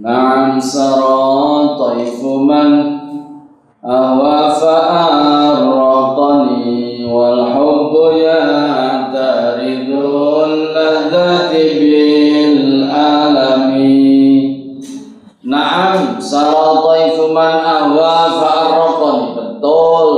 نعم سرى طيف من أهوى فأرقني والحب يعترض اللذة بالألم نعم سرى طيف من أهوى فأرقني betul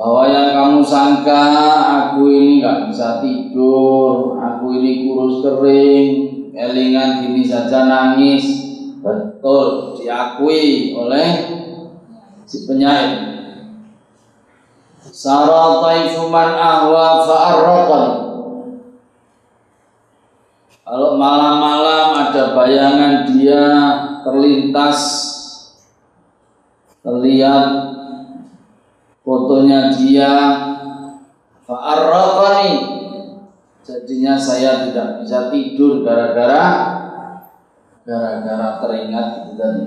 bahwa yang kamu sangka aku ini nggak bisa tidur, aku ini kurus kering, kelingan gini saja nangis. Betul diakui oleh si penyair. Sara taifuman ahwa fa'arraqan. Kalau malam-malam ada bayangan dia terlintas Terlihat fotonya dia. Fa'arraqani Jadinya saya tidak bisa tidur gara-gara gara-gara teringat itu tadi.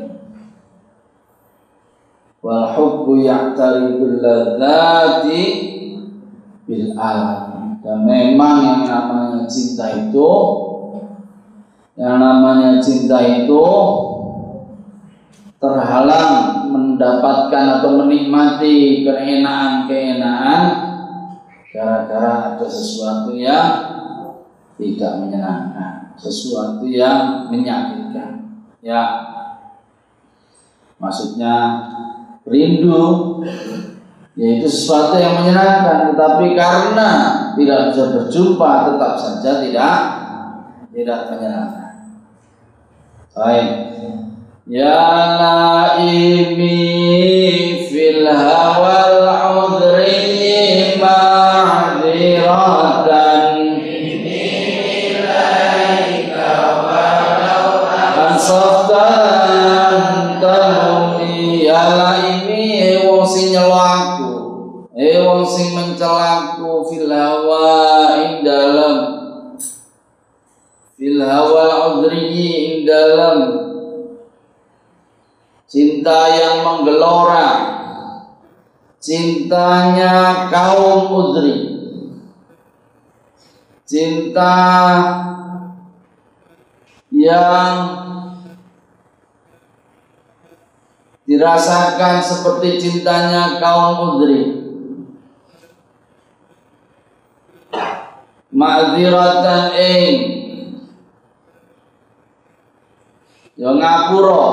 Wal hubbu ya'taridul ladzati bil alam. Dan memang yang namanya cinta itu yang namanya cinta itu terhalang mendapatkan atau menikmati keenaan-keenaan gara-gara ada sesuatu yang tidak menyenangkan, sesuatu yang menyakitkan. Ya, maksudnya rindu yaitu sesuatu yang menyenangkan, tetapi karena tidak bisa berjumpa tetap saja tidak tidak menyenangkan. Baik. Ya laimi fil hawal sing mencelaku fil hawa ing dalam Fil hawa udri ing dalam Cinta yang menggelora. Cintanya kaum udri. Cinta yang dirasakan seperti cintanya kaum udri ma'dziratan ing ya ngapura?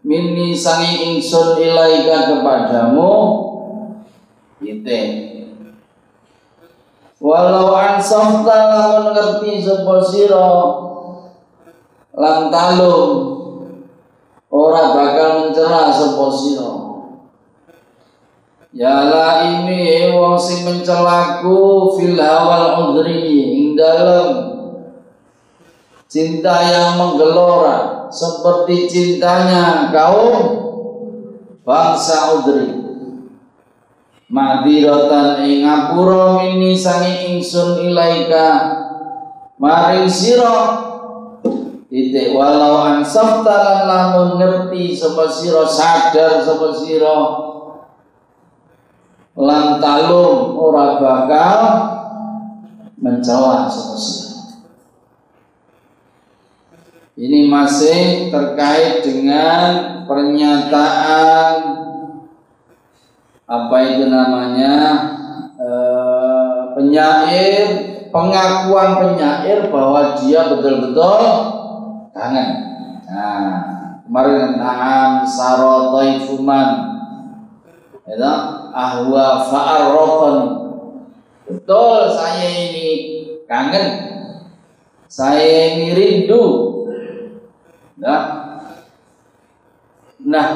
Minni sangi ingsun ilaika kepadamu. Ite walau ansafta lamun ngerti sapa sira lan talum ora bakal mencela sapa sira Yala ini wong sing mencelaku fil hawal udri ing dalem cinta yang menggelora seperti cintanya kaum bangsa Udri. Madiratan ing ngapura mini sangi ingsun ilaika maring sira titik walau ansafta lan lamun ngerti sapa sira sadar sapa sira lan talum ora bakal mencela ini masih terkait dengan pernyataan apa itu namanya e, penyair, pengakuan penyair bahwa dia betul-betul kangen. Nah, kemarin na'am saro taifuman itu ahwa fa'arrofan betul saya ini kangen. Saya ini rindu. Nah, nah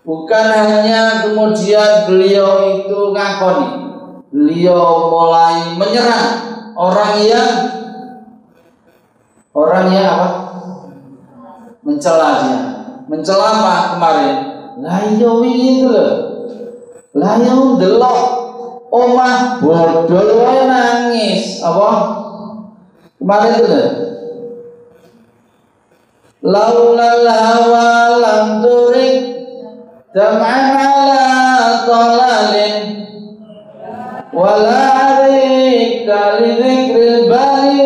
bukan hanya kemudian beliau itu ngakoni, beliau mulai menyerang orang yang orang yang apa? Mencela dia. Mencela apa kemarin? Lah iya itu loh iya delok omah bodol wae nangis. Apa? Kemarin itu loh laulal hawa turik dam'an ala talalin wala arika li dzikril bali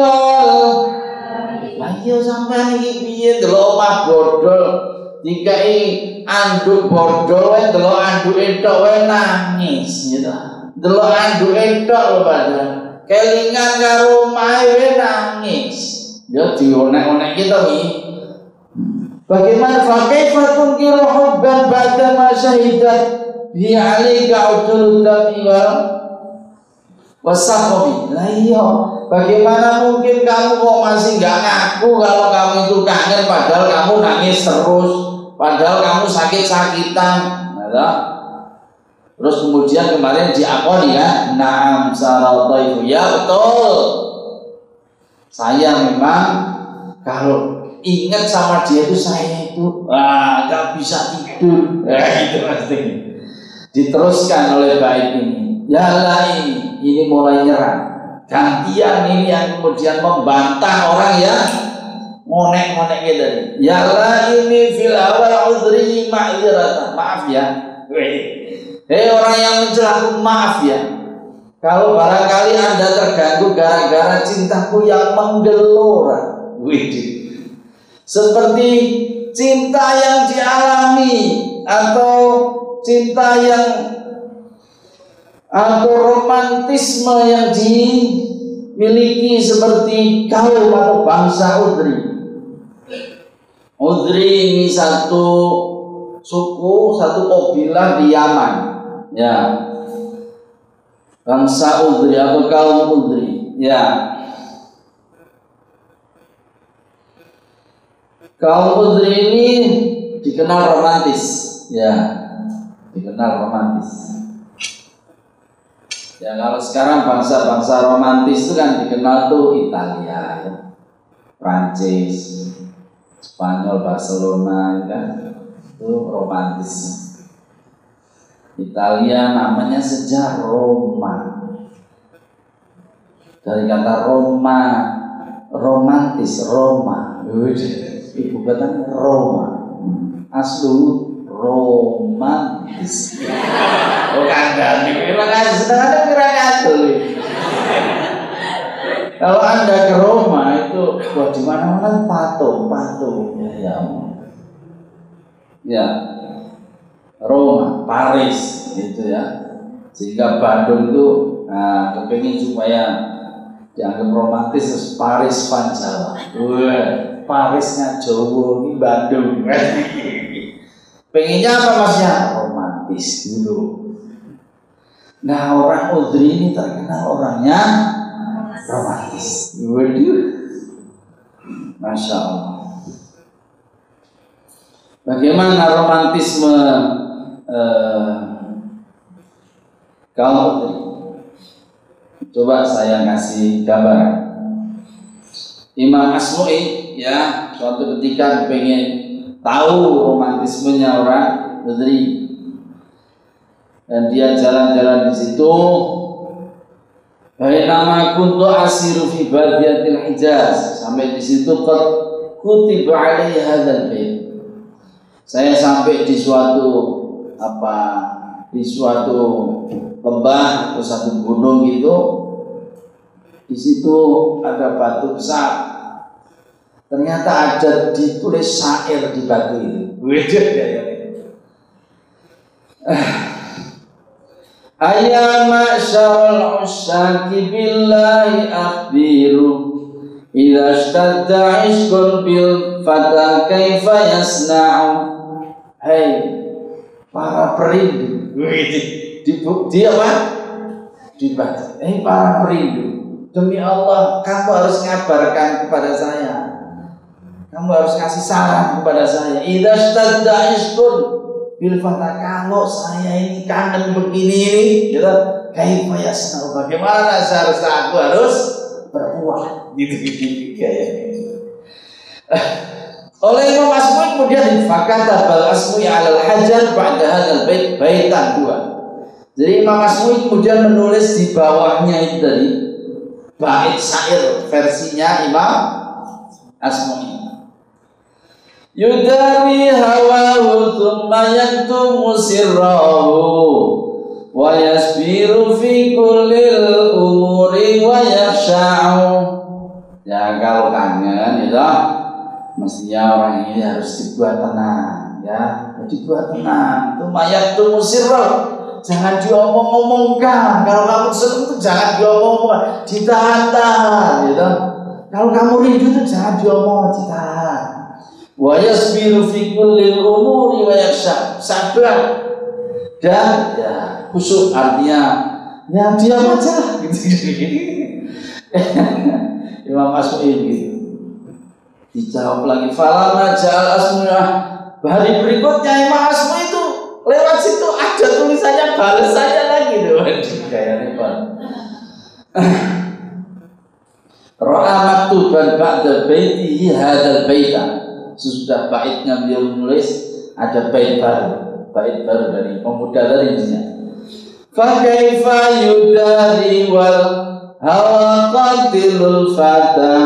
ayo sampean iki delok omah bodol dikai anduk bodol wae delok anduke tok wae nangis gitu. Delok anduke tok lho padha kelingan karo omahe wae nangis. Ya dionek-onek kita iki Bagaimana fakaifa tunkiru hubban ba'da ma syahidat bi alika udul dami wal wasakobi. Lah iya, bagaimana mungkin kamu kok masih nggak ngaku kalau kamu itu kangen padahal kamu nangis terus, padahal kamu sakit-sakitan. Nah, Terus kemudian kemarin diakoni ya, naam salataifu ya betul. Saya memang kalau ingat sama dia itu saya itu ah nggak bisa tidur. Ya itu pasti diteruskan oleh baik ini ya lah ini ini mulai nyerang. Gantian ini yang kemudian membantah orang ya. Ngonek-ngonek gitu ya lah ini fil awal udri ma'iratan maaf ya. Hei orang yang mencelaku maaf ya. Kalau barangkali anda terganggu gara-gara cintaku yang menggelora. Widih. Seperti cinta yang dialami atau cinta yang atau romantisme yang dimiliki seperti kaum atau bangsa Udri. Udri ini satu suku, satu kabilah di Yaman. Ya. Bangsa Udri atau kaum Udri. Ya. Kaum Udri ini dikenal romantis, ya, dikenal romantis. Ya kalau sekarang bangsa-bangsa romantis itu kan dikenal tuh Italia, ya. Prancis, Spanyol, Barcelona, ya kan itu romantis. Italia namanya sejak Roma. Dari kata Roma, romantis, Roma ibu kota Roma aslu romantis. Oh kandang memang sedang ada kurang asli kalau anda ke Roma itu wah di mana mana patung patung ya ya ya Roma Paris gitu ya. Sehingga Bandung itu nah, kepingin supaya dianggap romantis Paris Panjawa Wah, Parisnya Jawa ini Bandung. Pengennya apa masnya? Romantis dulu. Nah orang Udri ini terkenal orangnya romantis. Waduh, masya Allah. Bagaimana romantisme eh, kaum Udri? Coba saya kasih gambaran. Imam Asmu'i ya suatu ketika pengen tahu romantismenya orang Bedri dan dia jalan-jalan di situ Baik nama kuntu asiru fi badiyatil Hijaz sampai di situ kutiba alaihi hadzal bait. Saya sampai di suatu apa di suatu lembah atau satu gunung itu di situ ada batu besar. Ternyata ada ditulis syair di batu itu. Wede ya ya. Ayya ma'syarul usyaki billahi akhbiru Idza ishtadda ishkun bil fata kaifa yasna'u. Hai para perindu. Di, di apa? Dibaca Eh para perindu. Demi Allah kamu harus ngabarkan kepada saya Kamu harus kasih saran kepada saya. Idza ishkun bil kalau saya ini kangen begini ini gitu kaifa yasnau? Bagaimana seharusnya aku harus berbuat. Gitu gitu kayak Oleh Imam Asmui kemudian fakata bal Asmui alal hajar pada hadal bait baitan dua. Jadi Imam Asmui kemudian menulis di bawahnya itu tadi bait syair versinya Imam Asmui. Yudari hawahu thumma yaktumu sirrahu wa yasbiru fi kullil umuri wa yaksha'u ya kalau kangen ya mestinya orang ini harus dibuat tenang ya. Dibuat tenang. Itu mayat itu musirah jangan diomong-omongkan. Kalau kamu senang itu jangan diomong-omongkan. Ditahan-tahan gitu kalau kamu rindu itu jangan diomong ditahan wa yasbiru fi kulli umuri wa yaksha sabar dan ya khusyuk artinya ya diam aja gitu. Imam Asmu'in gitu. Dijawab lagi falama ja'al asmu'ah Hari berikutnya Imam Asmu itu lewat situ ada tulisannya balas saja lagi tuh. Kayak repot. Ra'a maktuban ba'da baitihi hadal baita. Sesudah baitnya beliau menulis ada bait baru. Bait baru dari pemuda tadi misalnya. Fakaifa yudari wal hawa qatilul fata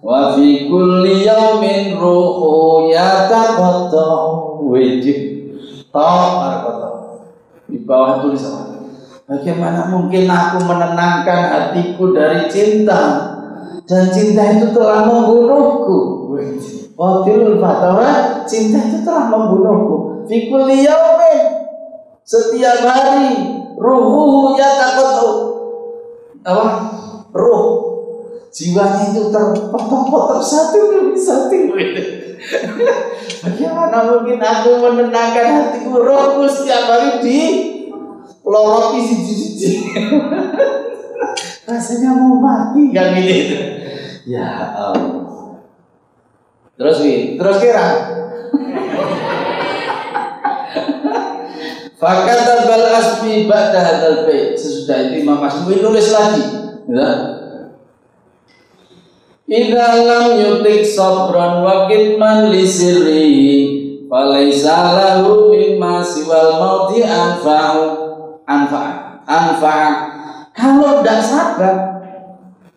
wa fi kulli yaumin ruhu yataqatta wajib. Ta di bawah tulisan Bagaimana mungkin aku menenangkan hatiku dari cinta? Dan cinta itu telah membunuhku. Qatilul fata cinta itu telah membunuhku. Fikul yaumin setiap hari ruhuhu yataqatu apa? Ruh. Jiwanya itu terpotong-potong satu demi satu. Bagaimana mungkin aku menenangkan hatiku? Rohku setiap hari di loroti siji-siji. Rasanya mau mati. Kan gitu. Ya Allah terus wi terus kira Fakata bal asmi ba'da hadal bait. Sesudah itu Imam Asmi nulis lagi. Ya. Idza lam yutik sabran wa kitman li sirrihi falaisa lahu mimma siwal mauti anfa'u anfa' anfa' kalau tidak sabar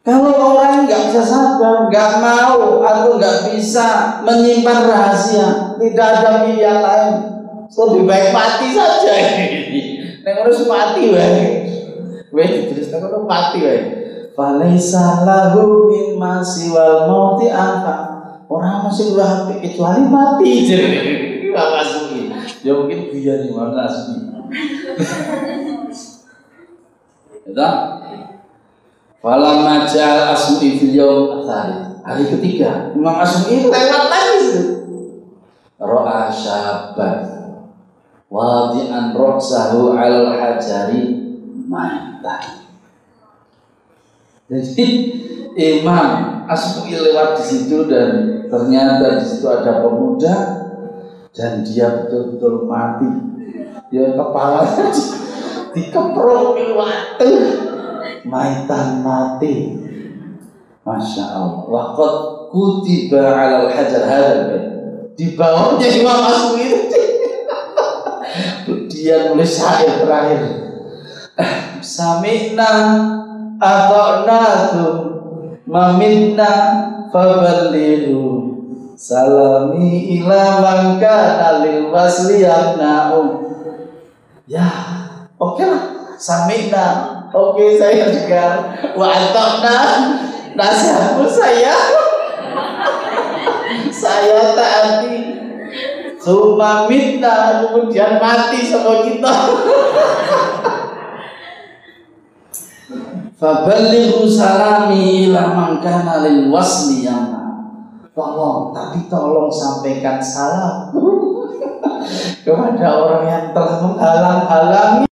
kalau orang nggak bisa sabar nggak mau atau nggak bisa menyimpan rahasia tidak ada pilihan lain lebih baik mati saja Nek harus mati wae. Wae terus nek ngono mati wae. Falaisa lahu mimma siwal mauti anta. Orang masih ulah kecuali mati jadi Bapak Suki. Ya mungkin biar di mana Suki. Ya Falam majal asmi fil yaum Hari ketiga, Imam Asmi lewat lagi. Ro'a syabat wadi'an roksahu al hajari mantah jadi Imam Asmu'i lewat di situ dan ternyata di situ ada pemuda dan dia betul-betul mati. Dia kepala dikeprok waktu maitan mati. Masya Allah. Wakot kutiba alal hajar hadal di bawahnya Imam Asmu'i dia nulis syair terakhir. Sami'na ata'natum maminna faballiru salami ila man kana lil wasli yamna'u ya oke okay lah sami'na oke saya juga. Wa ata'na nasihatmu saya. Saya taati Suma minta kemudian mati sama kita. Fabalighu salami ila man kana Tolong, tapi tolong sampaikan salam kepada orang yang telah menghalang-halangi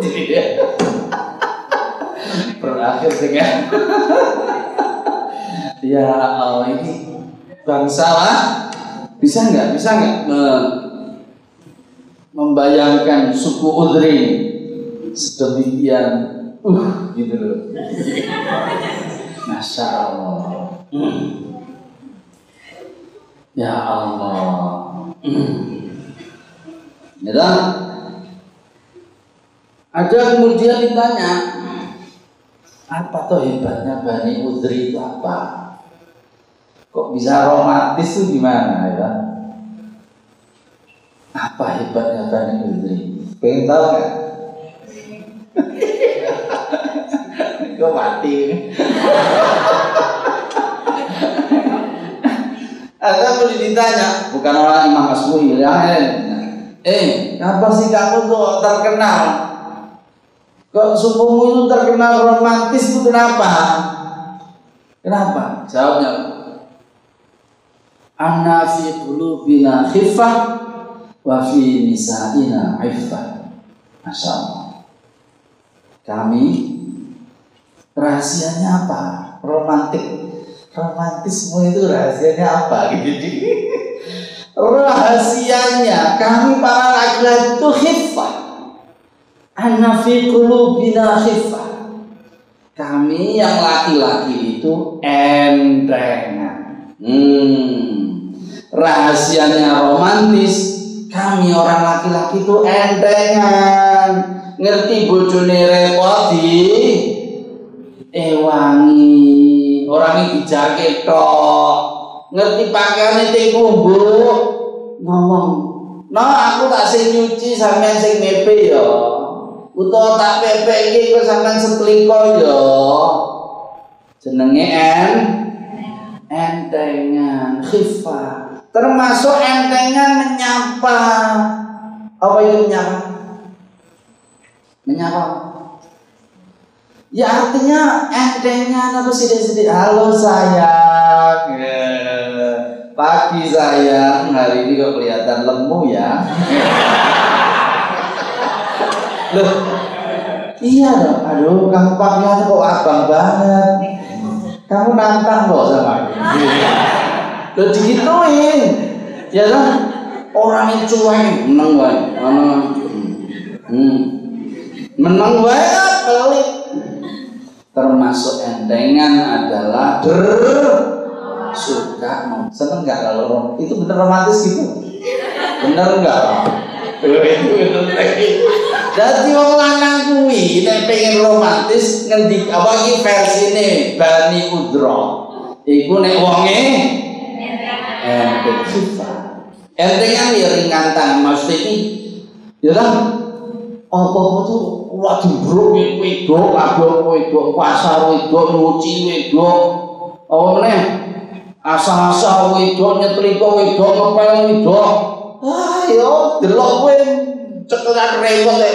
takut dia. Berakhir dengan ya Allah ini bangsa lah. Bisa nggak? Bisa nggak me membayangkan suku Udri sedemikian uh gitu loh. Masya Allah Ya Allah. Ya Ada kemudian ditanya, apa tuh hebatnya Bani Udri itu apa? Kok bisa romantis itu gimana ya? Apa hebatnya Bani Udri? Pengen tahu nggak? Kok mati? Ada boleh ditanya, bukan orang Imam Asmui ya. Eh, apa sih kamu tuh terkenal? Kok sukumu itu terkenal romantis itu kenapa? Kenapa? Jawabnya, Anna fi qulubina khifah wa fi nisa'ina iffah. Masya Allah. Kami rahasianya apa? Romantik romantisme itu rahasianya apa rahasianya kami para laki-laki itu khifah anafi qulubina khifah. Kami yang laki-laki itu entengan hmm. rahasianya romantis kami orang laki-laki itu entengan ngerti bojone repoti ewangi. Orang ini dijaket tok ngerti pakaian itu bu ngomong. No aku tak sing nyuci sampean sing mepe ya utawa tak pepe iki kok sampean setliko ya jenenge en entengan khifa termasuk entengan menyapa apa itu menyapa menyapa Ya artinya entengnya apa sedih-sedih. Halo sayang. Pagi sayang. Hari ini kok kelihatan lemu ya. Loh. Iya dong. Aduh, kamu kok abang banget. Kamu nantang loh sama aku. Loh digituin. Ya kan? Orang yang cuek menang wae. Hmm. Menang wae pelit termasuk entengan adalah bersuka seneng nggak kalau itu bener romantis gitu bener nggak jadi wong lanang kuwi nek pengen romantis ngendi apa iki versine Bani Udra iku nek wonge enteng sifat entengan ya ringan tangan maksud iki ya apa tuh waduh bro wedok kabeh wedok pasar wedok nyuci wedok apa meneh? Asal-asal wedok nyetrika wedok ngepel wedok. Ah yo delok kowe cekelan rewel e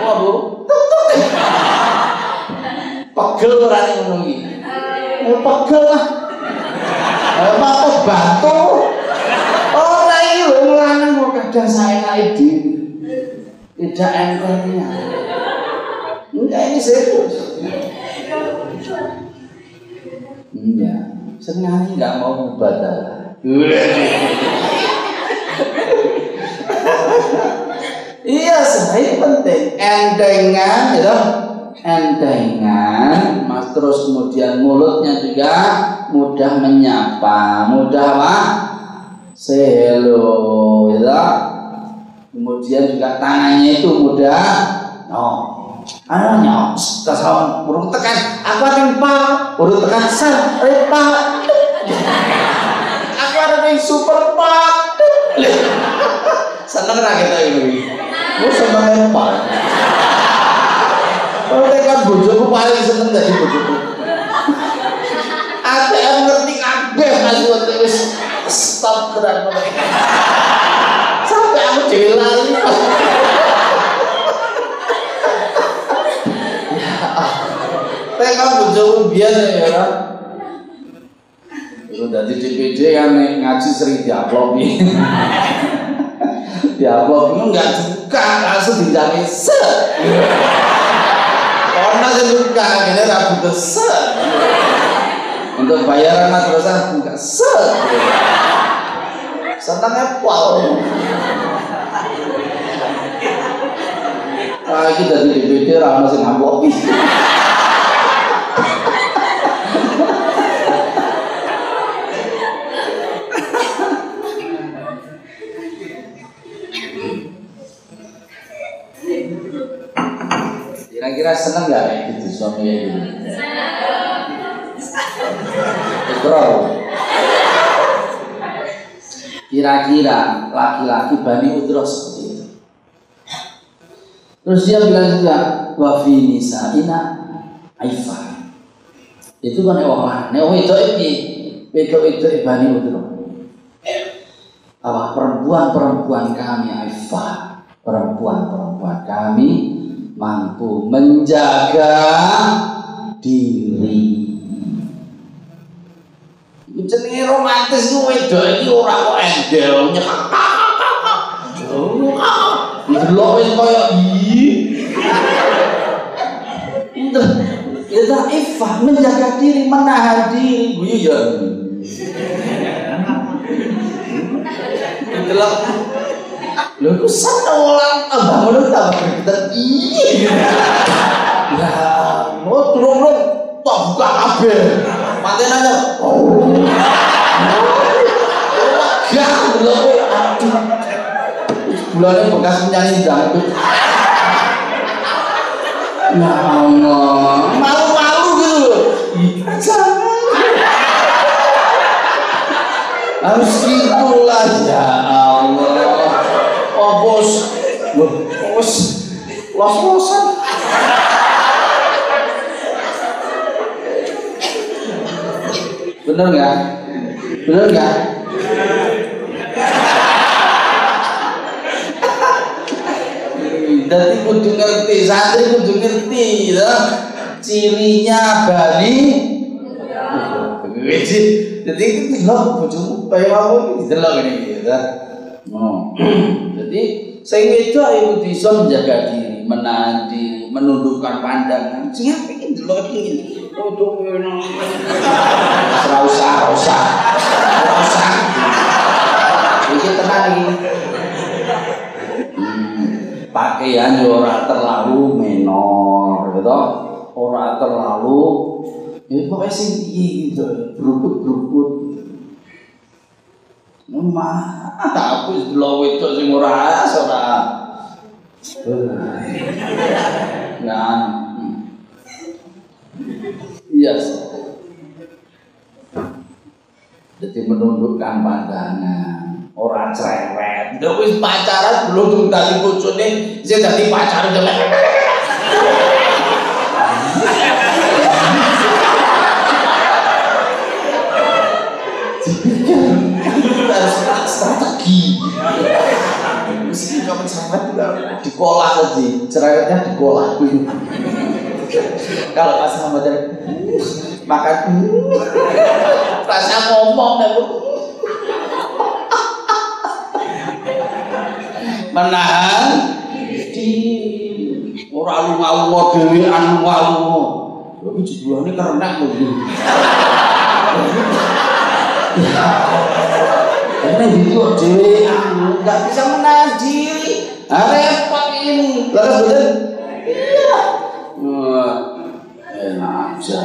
waduh pegel ora ning ngono iki? Eh, pegel lah. Apa batu ora iki lho lanang kok kadang saenake dhewe. Tidak entengnya enggak ini serius iya sengaja nggak mau ibadah iya saya penting. Entengan ya entengan mas terus kemudian mulutnya juga mudah menyapa. Mudah apa? Selo ya kemudian juga tangannya itu mudah oh anaknya tasawuf burung tekan. Aku ada pak burung tekan sel pak aku ada yang super pak seneng lah kita ini lu seneng pak kalau tekan bojoku paling seneng dari bojoku. ATM ngerti kabeh masih waktu stop terang sampai aku dewi lali Tapi kan bojoku biasa ya kan. Itu dari DPD kan ngaji sering diaplop diaplop itu enggak buka langsung dijamin set. Karena saya buka akhirnya rabu set. Untuk bayaran madrasah buka set. Senangnya pol. Iki dadi DPD ra ono sing ngamuk. Kira-kira seneng gak kayak gitu suami kayak gitu? Ikrar. Kira-kira laki-laki Bani Udroh seperti itu. Terus dia bilang juga, wa fi nisa'ina aifah. Itu kan orang Nek wong itu iki, itu itu Bani Udroh. Apa perempuan-perempuan kami aifah, perempuan-perempuan kami mampu menjaga diri. Jenenge romantis ku wedok iki ora kok endel nyekak. Delok wis koyo. Ya ifah menjaga diri, menahan diri. Guyu ya. Delok Lho ku seneng orang tambah ngono tambah gregetan iya. Lah, mau turun tok buka kabeh. Mati nanya. Oh. Gak kowe aduh. Bulane bekas penyanyi dangdut. Ya Allah, malu-malu gitu loh. Jangan. Harus gitulah ya Allah. Bos, bos, los-losan. Bener nggak? Bener nggak? Jadi kudu ngerti, santri kudu ngerti, ya. Cirinya Bali. Jadi itu delok bojomu kaya apa iki delok ini ya. Oh. Jadi sing wedok iku bisa menjaga diri, menahan diri, menundukkan pandangan. Sing apik iki delok iki. Oh, tuh enak. Ora usah, ora usah. Ora usah. Iki tenan iki. Pakaian yo ora terlalu menor, gitu. Ora terlalu ya pokoknya sing piye gitu, berukut-berukut. Mah, aku wis delok wedok sing ora as ora. Nah. Iya. Jadi menundukkan pandangan, orang cerewet. Wis pacaran belum tadi bojone, saya tadi pacaran jelek. Mesti kamu cerewet juga dikolah saja, cerewetnya dikolah. Kalau pas sama dia makan. Rasanya ngomong dan menahan di orang lu ngawur dewi anu ngawur tapi judulnya karena begitu ini gitu dewi. Anu nggak bisa menahan diri. Repot ini. Lalu betul iya. Wah, enak aja.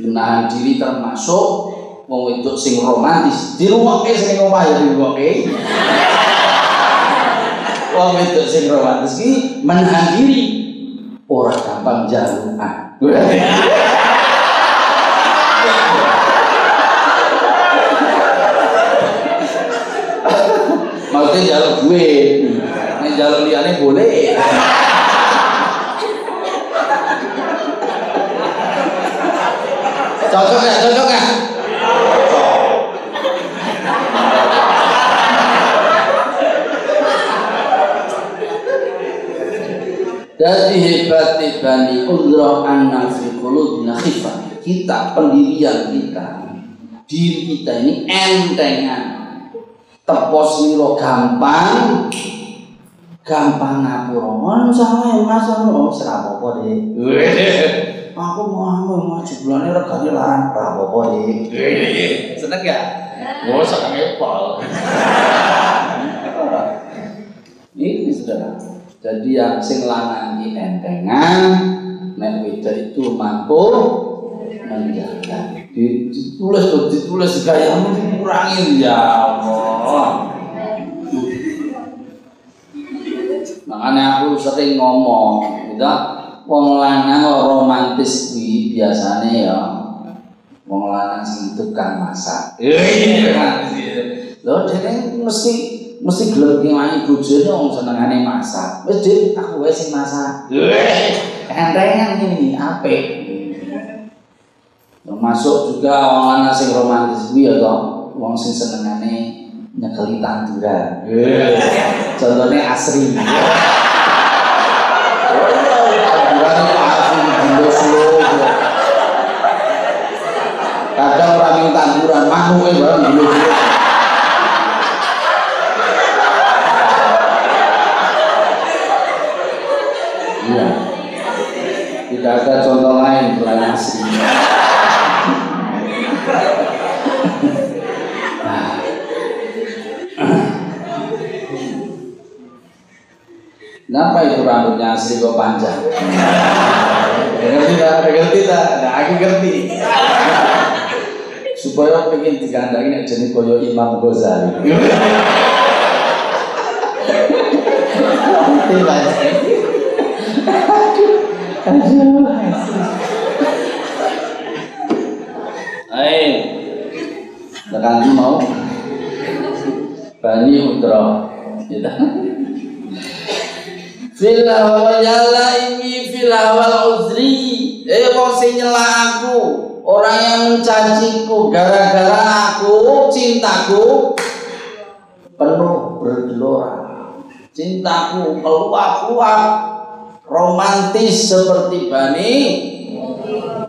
Menahan diri termasuk itu sing romantis. Di rumah ke sing ngomah ya di rumah ke wong itu sing romantis ki menahan diri. Orang gampang jaluan maksudnya jaluk duit jaluk liane boleh cocok ya cocok ya Jadi hebat Bani Udra anna fi qulubina khifah. Kita pendirian kita, diri kita ini entengan. Tepos niro gampang, gampang ngapura. Mana salah mas ono serapopo deh. Aku mau anu mau jebulane regane larang rapopo deh. Seneng ya? Gua seneng epol. Ini saudara. Jadi yang sing lanang iki entengan, nek wedok itu mampu menjaga. Ditulis tuh ditulis gayamu dikurangin ya Allah. Nah makanya aku sering ngomong gitu wong lanang romantis kuwi biasane ya. Wong lanang sing tukang masak. Iya lho dene mesti mesti gelem ngewangi bojone wong senengane masak. Wis dik aku wae sing masak. Entengan ini apik. Termasuk juga wong lanang sing romantis kuwi ya toh wong sing senengane nyekeli tanduran. Contohnya asri. Tanduran itu asri slow. Kadang orang yang tanduran manuwe barang. Iya. Kok panjang? Ngerti tak? Ngerti tak? Nah, aku ngerti. Supaya pengen digandangin nek jenis koyo Imam Ghazali. Ayo. Tekan mau. Bani Udra. Gitu fil hawa yala imi fil hawal uzri eh sing nyela aku? Orang yang mencaciku gara-gara aku cintaku penuh bergelora. Cintaku keluar-keluar romantis seperti Bani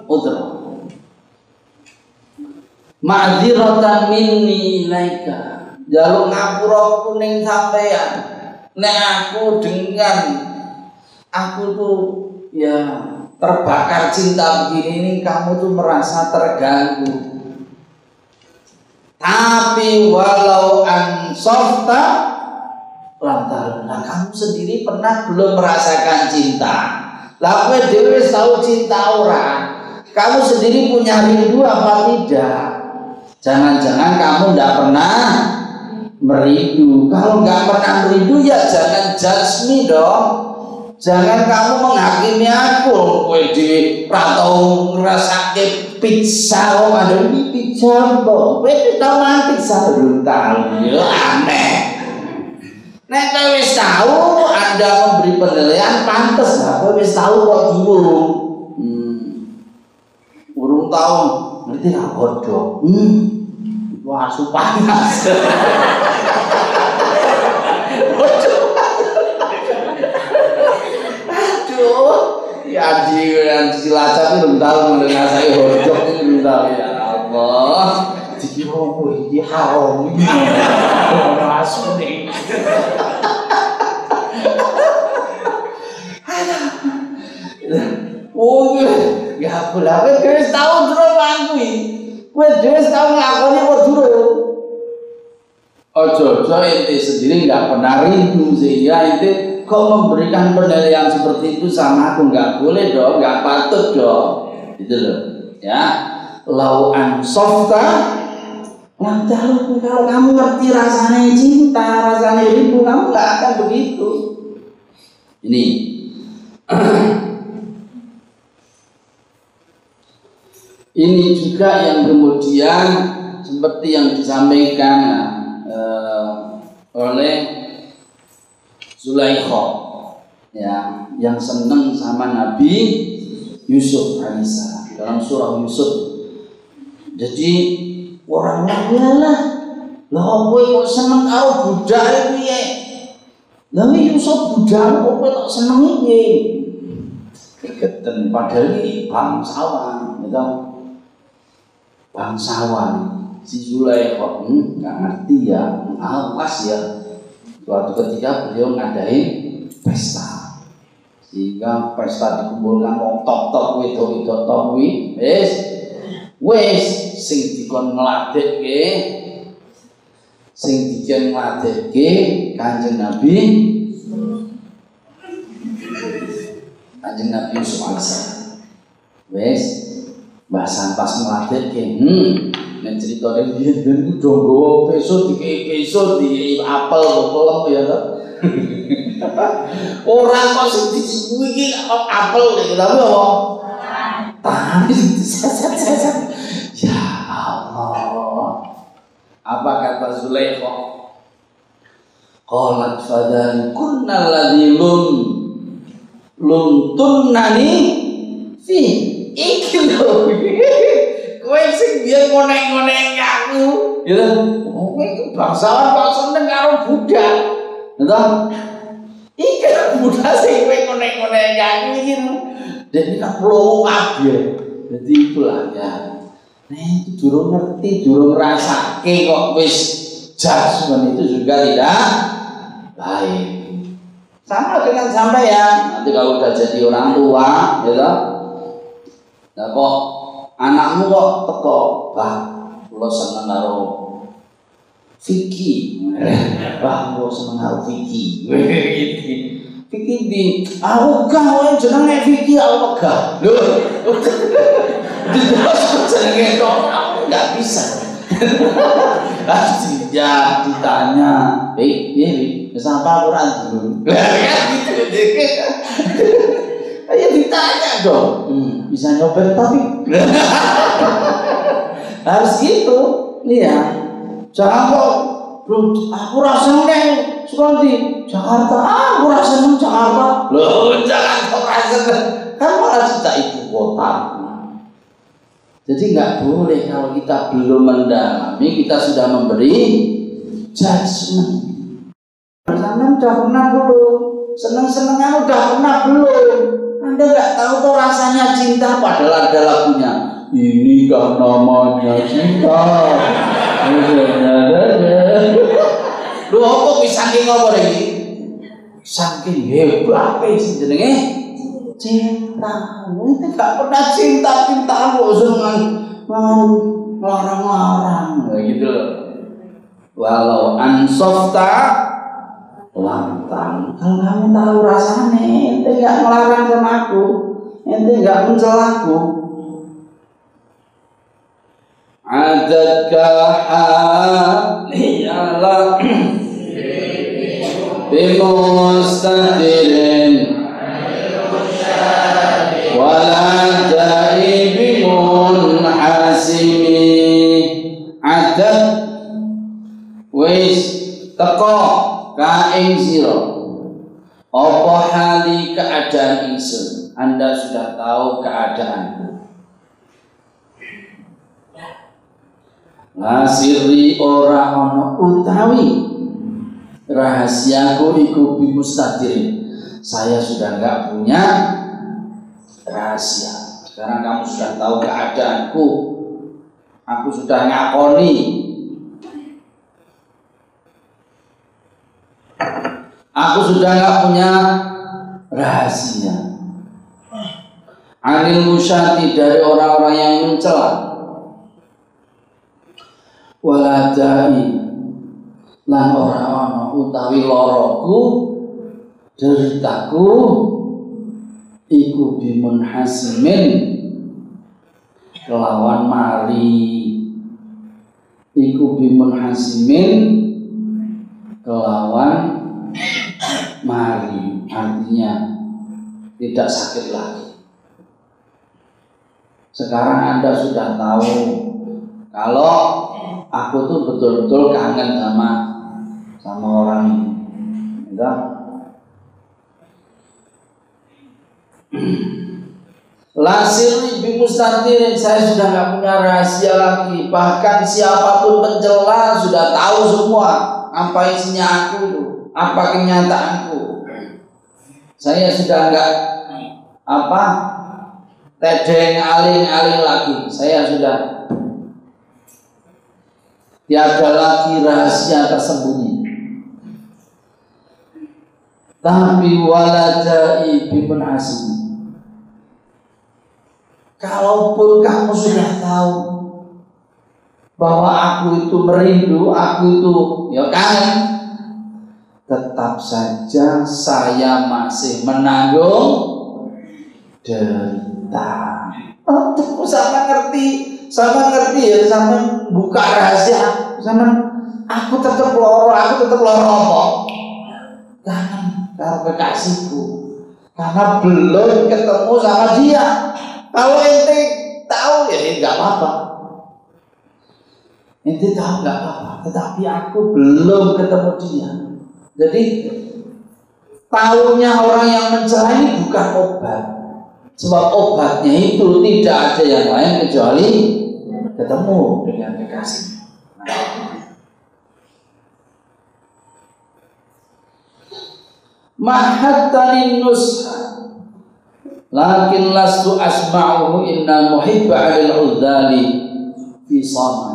Udra. Ma'dziratan minni ilaika. Jaluk ngapura kuning sampean Nek aku dengan aku tuh ya terbakar cinta begini ini kamu tuh merasa terganggu. Tapi walau ansofta lantaran nah, kamu sendiri pernah belum merasakan cinta. Kowe dhewe tahu cinta orang. Kamu sendiri punya rindu apa tidak? Jangan-jangan kamu tidak pernah merindu. Kalau nggak pernah merindu ya jangan judge me dong. Jangan kamu menghakimi aku. Kowe di ratau ngrasake pizza oh ada ini pizza mbok. Kowe tau mangan pizza belum. Ya aneh. Nek kowe wis tahu Anda memberi penilaian pantas lah. Kowe wis tahu kok durung. Hmm. Urung tahu ngerti lah bodoh. Hmm. Wah, asu panas. Aduh. Ya di yang Cilacap itu belum tahu mendengar saya hojok ini belum tahu ya Allah. Dikira oh ini haram. Orang asu nih. Ya pula, kowe tahu terus kuwi. Kowe dhewe tau nglakoni apa durung? Ojo-ojo ente sendiri nggak pernah rindu sehingga ente kok memberikan penilaian seperti itu sama aku nggak boleh dong, nggak patut dong, gitu loh, ya. Lau ansofta kalau, kalau kamu ngerti rasanya cinta, rasanya rindu, kamu nggak akan begitu. Ini Ini juga yang kemudian seperti yang disampaikan uh, oleh Zulaikha ya yang senang sama Nabi Yusuf Alisa dalam surah Yusuf. Jadi orangnya lah lah kowe kok seneng karo budak piye? Lah Yusuf budak kok kowe tak seneng piye? Kegeten padahal iki bangsawan, gitu bangsawan. Si Zulaikha hmm, nggak ngerti ya awas ya. Suatu ketika beliau ngadain pesta. Sehingga pesta dikumpulkan wong top top wedok wedok top wi wes wes sing dikon ngladekke sing dikon ngladekke kanjeng Nabi. Kanjeng Nabi Yusuf wes bahasa pas melatih ke hmm nek cerita dia dia itu donggo peso di peso di apel pelem ya tuh Orang kok sing dicibui iki apel iki tapi apa? Tangan Ya Allah. Apa kata Zulaikha? Qalat fadan kunna ladzi lun luntunnani fi iki lho. Kowe sing biyen ngonek-ngonek aku. Ya. Oh, kowe bangsawan kok seneng karo budak. Entah. Iki budak sing kowe ngonek-ngonek aku iki. Ini kan pulau kabeh. Jadi itulah ya. Nah, itu durung ngerti, durung rasake kok wis jasman itu juga tidak baik. Sama dengan sampean. Nanti kalau udah jadi orang tua, ya toh. Nah kok anakmu kok teko, bah, lo seneng karo Vicky. Bah, lo seneng karo Vicky. Vicky di aku gak wae jenenge Vicky aku gak. Lho. Terus jenenge kok enggak bisa. Pasti ya ditanya, "Eh, piye, Wis apa ora dulu?" Kan gitu. Ayo ditanya dong. Hmm, bisa nyopet tapi harus gitu. Iya. Jangan kok Bro, aku rasa sekolah di Jakarta. Ah, aku rasa seneng Jakarta. Loh, jangan kok rasa kan malah kita ibu kota. Jadi nggak boleh kalau kita belum mendalami, kita sudah memberi judgment. Senang udah pernah belum? Seneng-senengan udah pernah belum? Anda nggak tahu tuh rasanya cinta padahal ada lagunya. Ini kan namanya cinta. Lu apa bisa saking apa lagi? Saking hebat sih jenenge cinta. Itu gak pernah cinta cinta kok seneng larang-larang gitu Walau ansofta lantang. Kalau kamu tahu rasanya, ente nggak melarang sama aku, ente nggak mencelaku. Adakah haliyalah bimustadirin wala hasimi adat wis teko kaing sira apa hali keadaan ingsun? Anda sudah tahu keadaanku. Ngasiri ora ana utawi. Rahasiaku iku bimustadirin saya sudah enggak punya rahasia. Sekarang kamu sudah tahu keadaanku. Aku sudah ngakoni aku sudah enggak punya rahasia. Anil musyati dari orang-orang yang mencela. Waladai lan ora ana utawi loroku deritaku iku bimun hasimin kelawan mari. Iku bimun hasimin kelawan mari artinya tidak sakit lagi sekarang anda sudah tahu kalau aku tuh betul-betul kangen sama sama orang ini. Enggak? Lasir ibu mustantirin saya sudah nggak punya rahasia lagi bahkan siapa pun pencela sudah tahu semua apa isinya aku apa kenyataanku saya sudah nggak apa tedeng aling-aling lagi saya sudah Tiada lagi rahasia tersembunyi. Tapi waladai bimun asim. Kalaupun kamu sudah tahu bahwa aku itu merindu, aku itu ya kangen, tetap saja saya masih menanggung derita. Oh, sama ngerti sama ngerti ya sama buka rahasia sama aku tetap loro aku tetap loro apa kangen karo kekasihku karena belum ketemu sama dia. Kalau ente tahu ya nggak apa-apa. Ente tahu nggak apa-apa, tetapi aku belum ketemu dia. Jadi tahunya orang yang mencela ini bukan obat. Sebab obatnya itu tidak ada yang lain kecuali ketemu dengan kekasih. Mahattanin nusha Lakin lastu asma'uhu inna muhibba alil udhali fi sama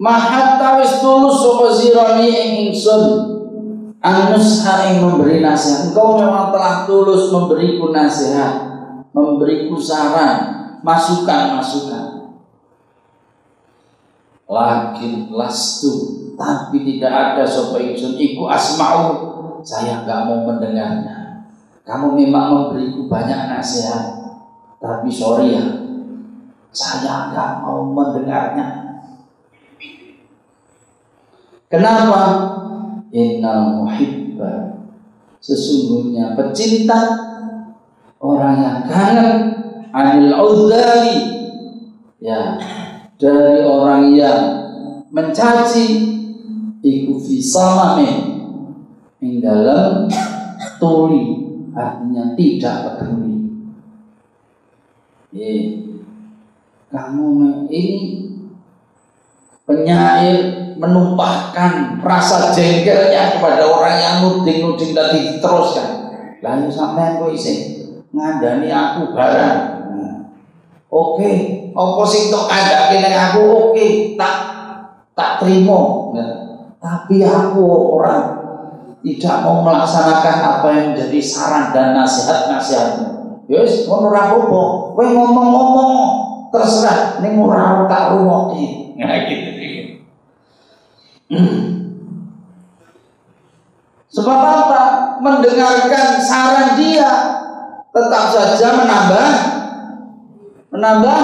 Mahatta wis tulus sapa sirani ing ingsun Anusha ing memberi nasihat Engkau memang telah tulus memberiku nasihat Memberiku saran Masukan-masukan Lakin lastu Tapi tidak ada sapa ingsun Iku asma'uhu saya nggak mau mendengarnya. Kamu memang memberiku banyak nasihat, tapi sorry ya, saya nggak mau mendengarnya. Kenapa? Innal muhibba Sesungguhnya pecinta Orang yang kangen Anil udhali Ya Dari orang yang Mencaci Iku fisamamin yang dalam tuli artinya tidak peduli. Eh, kamu ini penyair menumpahkan rasa jengkelnya kepada orang yang nuding-nuding tadi teruskan. Lalu sampai aku isi ngandani aku barang. Nah, oke, okay. apa tok kandhake aku oke, tak tak terima. Nah, tapi aku orang tidak mau melaksanakan apa yang menjadi saran dan nasihat-nasihatmu. Yes, ngono ora apa ngomong-ngomong terserah ning ora tak rungokke. Nah gitu. Sebab apa? Mendengarkan saran dia tetap saja menambah menambah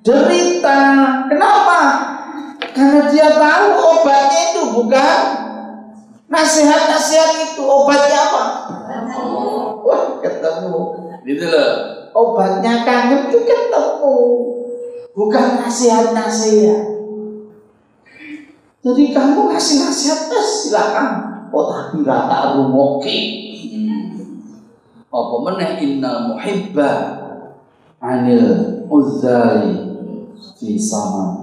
derita. Kenapa? Karena dia tahu obatnya itu bukan Nasihat-nasihat itu obatnya apa? Wah, ketemu. Gitu loh. Obatnya kangen itu ketemu. Bukan nasihat-nasihat. Jadi kamu kasih nasihat, eh, silakan. Oh tapi rata rumoki. Hmm. Apa meneh innal muhibba anil uzali fi sama.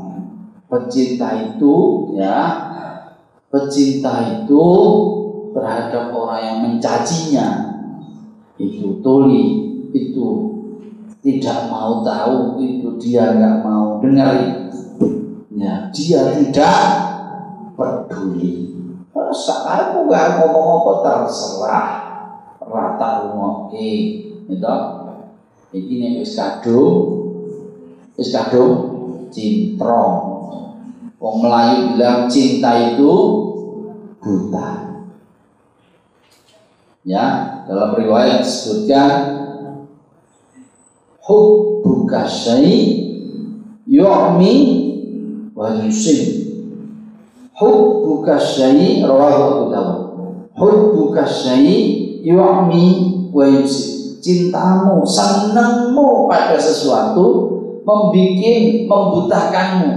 Pecinta itu ya Pecinta itu terhadap orang yang mencacinya itu tuli itu tidak mau tahu itu dia nggak mau dengar ya dia tidak peduli. Sekarang nggak ngomong apa terserah. Rata rumoke itu ini nih wis kadung wis kadung cintrong. Wong Melayu bilang cinta itu buta. Ya, dalam riwayat disebutkan hubbuka syai yu'mi wa. Hubbuka syai rawahu Abu Dawud. Hubbuka syai yu'mi wa yusim. Cintamu, senangmu pada sesuatu membikin membutakanmu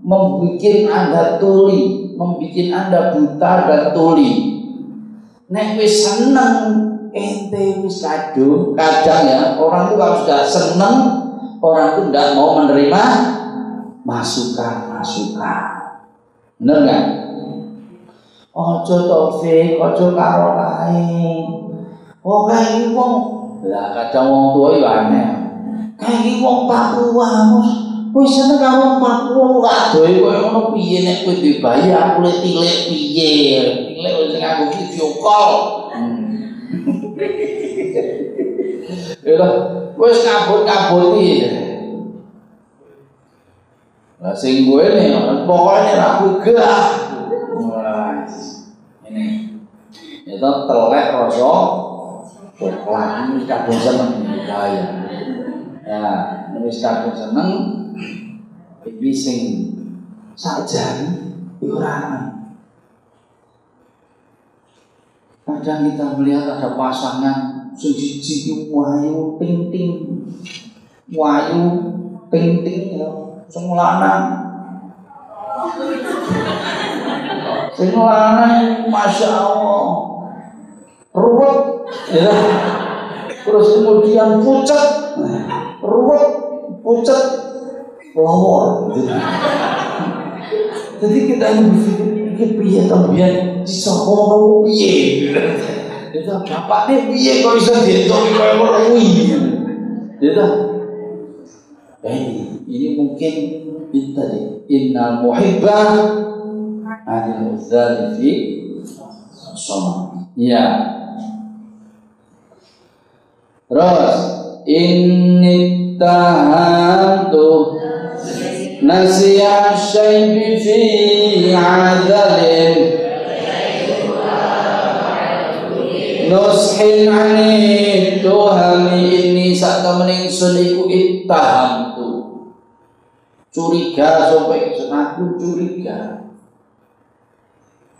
membuat anda tuli, membuat anda buta dan tuli. Nek wis seneng ente wis kadung, kadang ya orang itu kalau sudah seneng orang itu tidak mau menerima masukan-masukan. Bener nggak? Ojo taufik, ojo karo lain. Oh kayak wong, lah kadang wong tua ya aneh. Kayak wong Papua, Kowe seneng karo Papua waduh kowe ngono piye nek kowe dibayi aku le tilik piye? Tilik wis nganggo video call. Ya wis kabut-kabuti. Lah sing kowe ne pokoknya ra gah. Ini. Itu telek rasa coklat ini kadung seneng ya. Ya, ini kadung seneng iki sing sakjane Iuran. Kadang kita melihat ada pasangan sejiji wayu ting ting wayu ting ting ya sing lanang. Sing lanang masya Allah. Ruwet. Ya. Terus kemudian pucat ruwet pucat lawor gitu. jadi kita ini berpikir iki piye to biyen disokono piye? Itu bapaknya piye kok bisa dientoki kaya ngono? Kuwi gitu Hei, ini mungkin ini tadi. Innal muhibba anil mudzalifi sama. ya. Terus inni tahantu nasiya syaibi fi adalin nushin ani Tuhan ini sakta meningsun iku ittaham curiga ingsun aku curiga.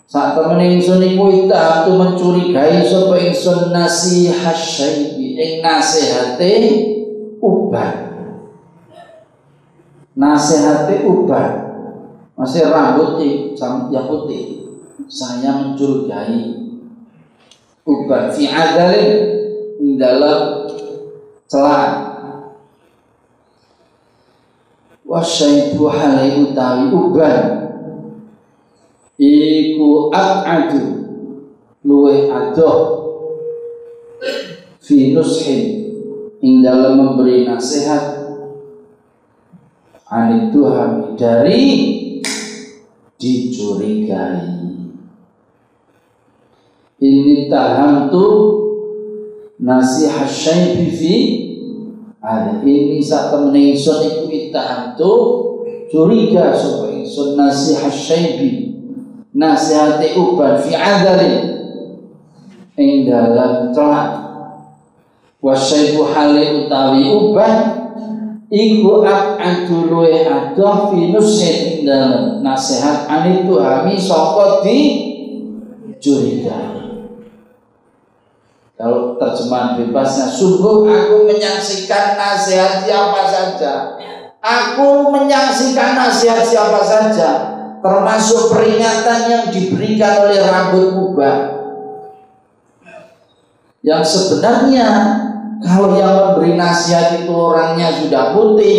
Saat temen ingsun iku ittaham tu mencurigai sapa ingsun nasihah syaibi ing nasihate uban nasihati ubah masih rambut yang putih. Saya mencurigai ubah fi adalin dalam celah wasyaitu halai utawi uban. Iku ak'adu luwe adoh. Fi nushin ing dalam memberi nasihat. Anituhami dari dicurigai. Ini taham tu nasihat syaibi fi ada ini saat temen ingsun iku itaham tu curiga supaya ingsun nasihat syaibi. Nasihati uban fi adali ing dalam celah wasyaibu hali utawi uban iku ak'adu luwe adoh fi nusin dalam nasihat anitu hami soko di curiga kalau terjemahan bebasnya sungguh aku menyaksikan nasihat siapa saja aku menyaksikan nasihat siapa saja termasuk peringatan yang diberikan oleh rambut kubah yang sebenarnya kalau yang memberi nasihat itu orangnya sudah putih,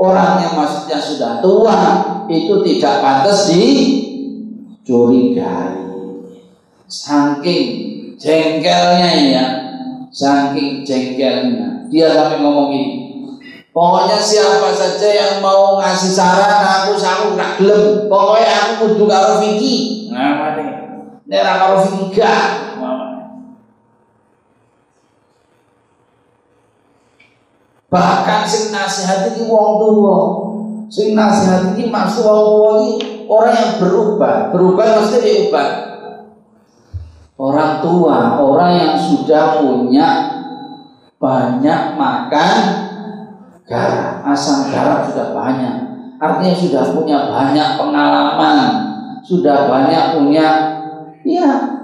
orangnya maksudnya sudah tua, itu tidak pantas dicurigai. Saking jengkelnya ya, saking jengkelnya. Dia sampai ngomong ini, Pokoknya siapa saja yang mau ngasih saran aku aku nak gelem. Pokoknya aku kudu karo Vicky. Nah, ini. Karo Vicky gak. Bahkan sing nasihat iki wong tua. Sing nasihat iki maksud wong tua iki orang yang berubah. Berubah mesti diubah. Orang tua, orang yang sudah punya banyak makan garam, asam garam sudah banyak. Artinya sudah punya banyak pengalaman, sudah banyak punya ya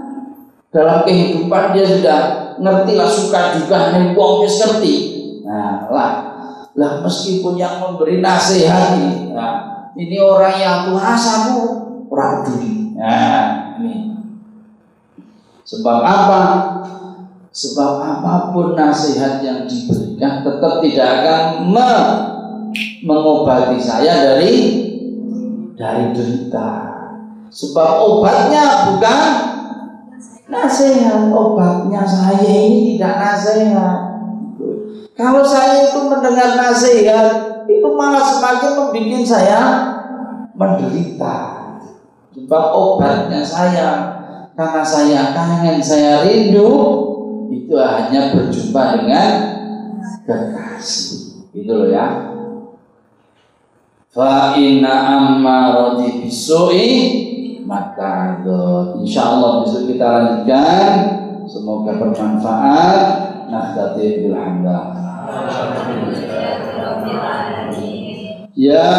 dalam kehidupan dia sudah ngerti lah suka juga nih wong ngerti Nah, lah, lah meskipun yang memberi nasihat ini, nah, ini orang yang Tuhan samu orang peduli. Nah. Sebab apa? Sebab apa pun nasihat yang diberikan tetap tidak akan me mengobati saya dari dari derita. Sebab obatnya bukan nasihat, obatnya saya ini tidak nasihat. Kalau saya itu mendengar nasihat, itu malah semakin membuat saya menderita. Sebab obatnya saya, karena saya kangen, saya rindu, itu hanya berjumpa dengan kekasih. Itu loh ya. Fa inna ammarati bisu'i maka insya Allah besok kita lanjutkan. Semoga bermanfaat. Nahdati bilhamdulillah. Ya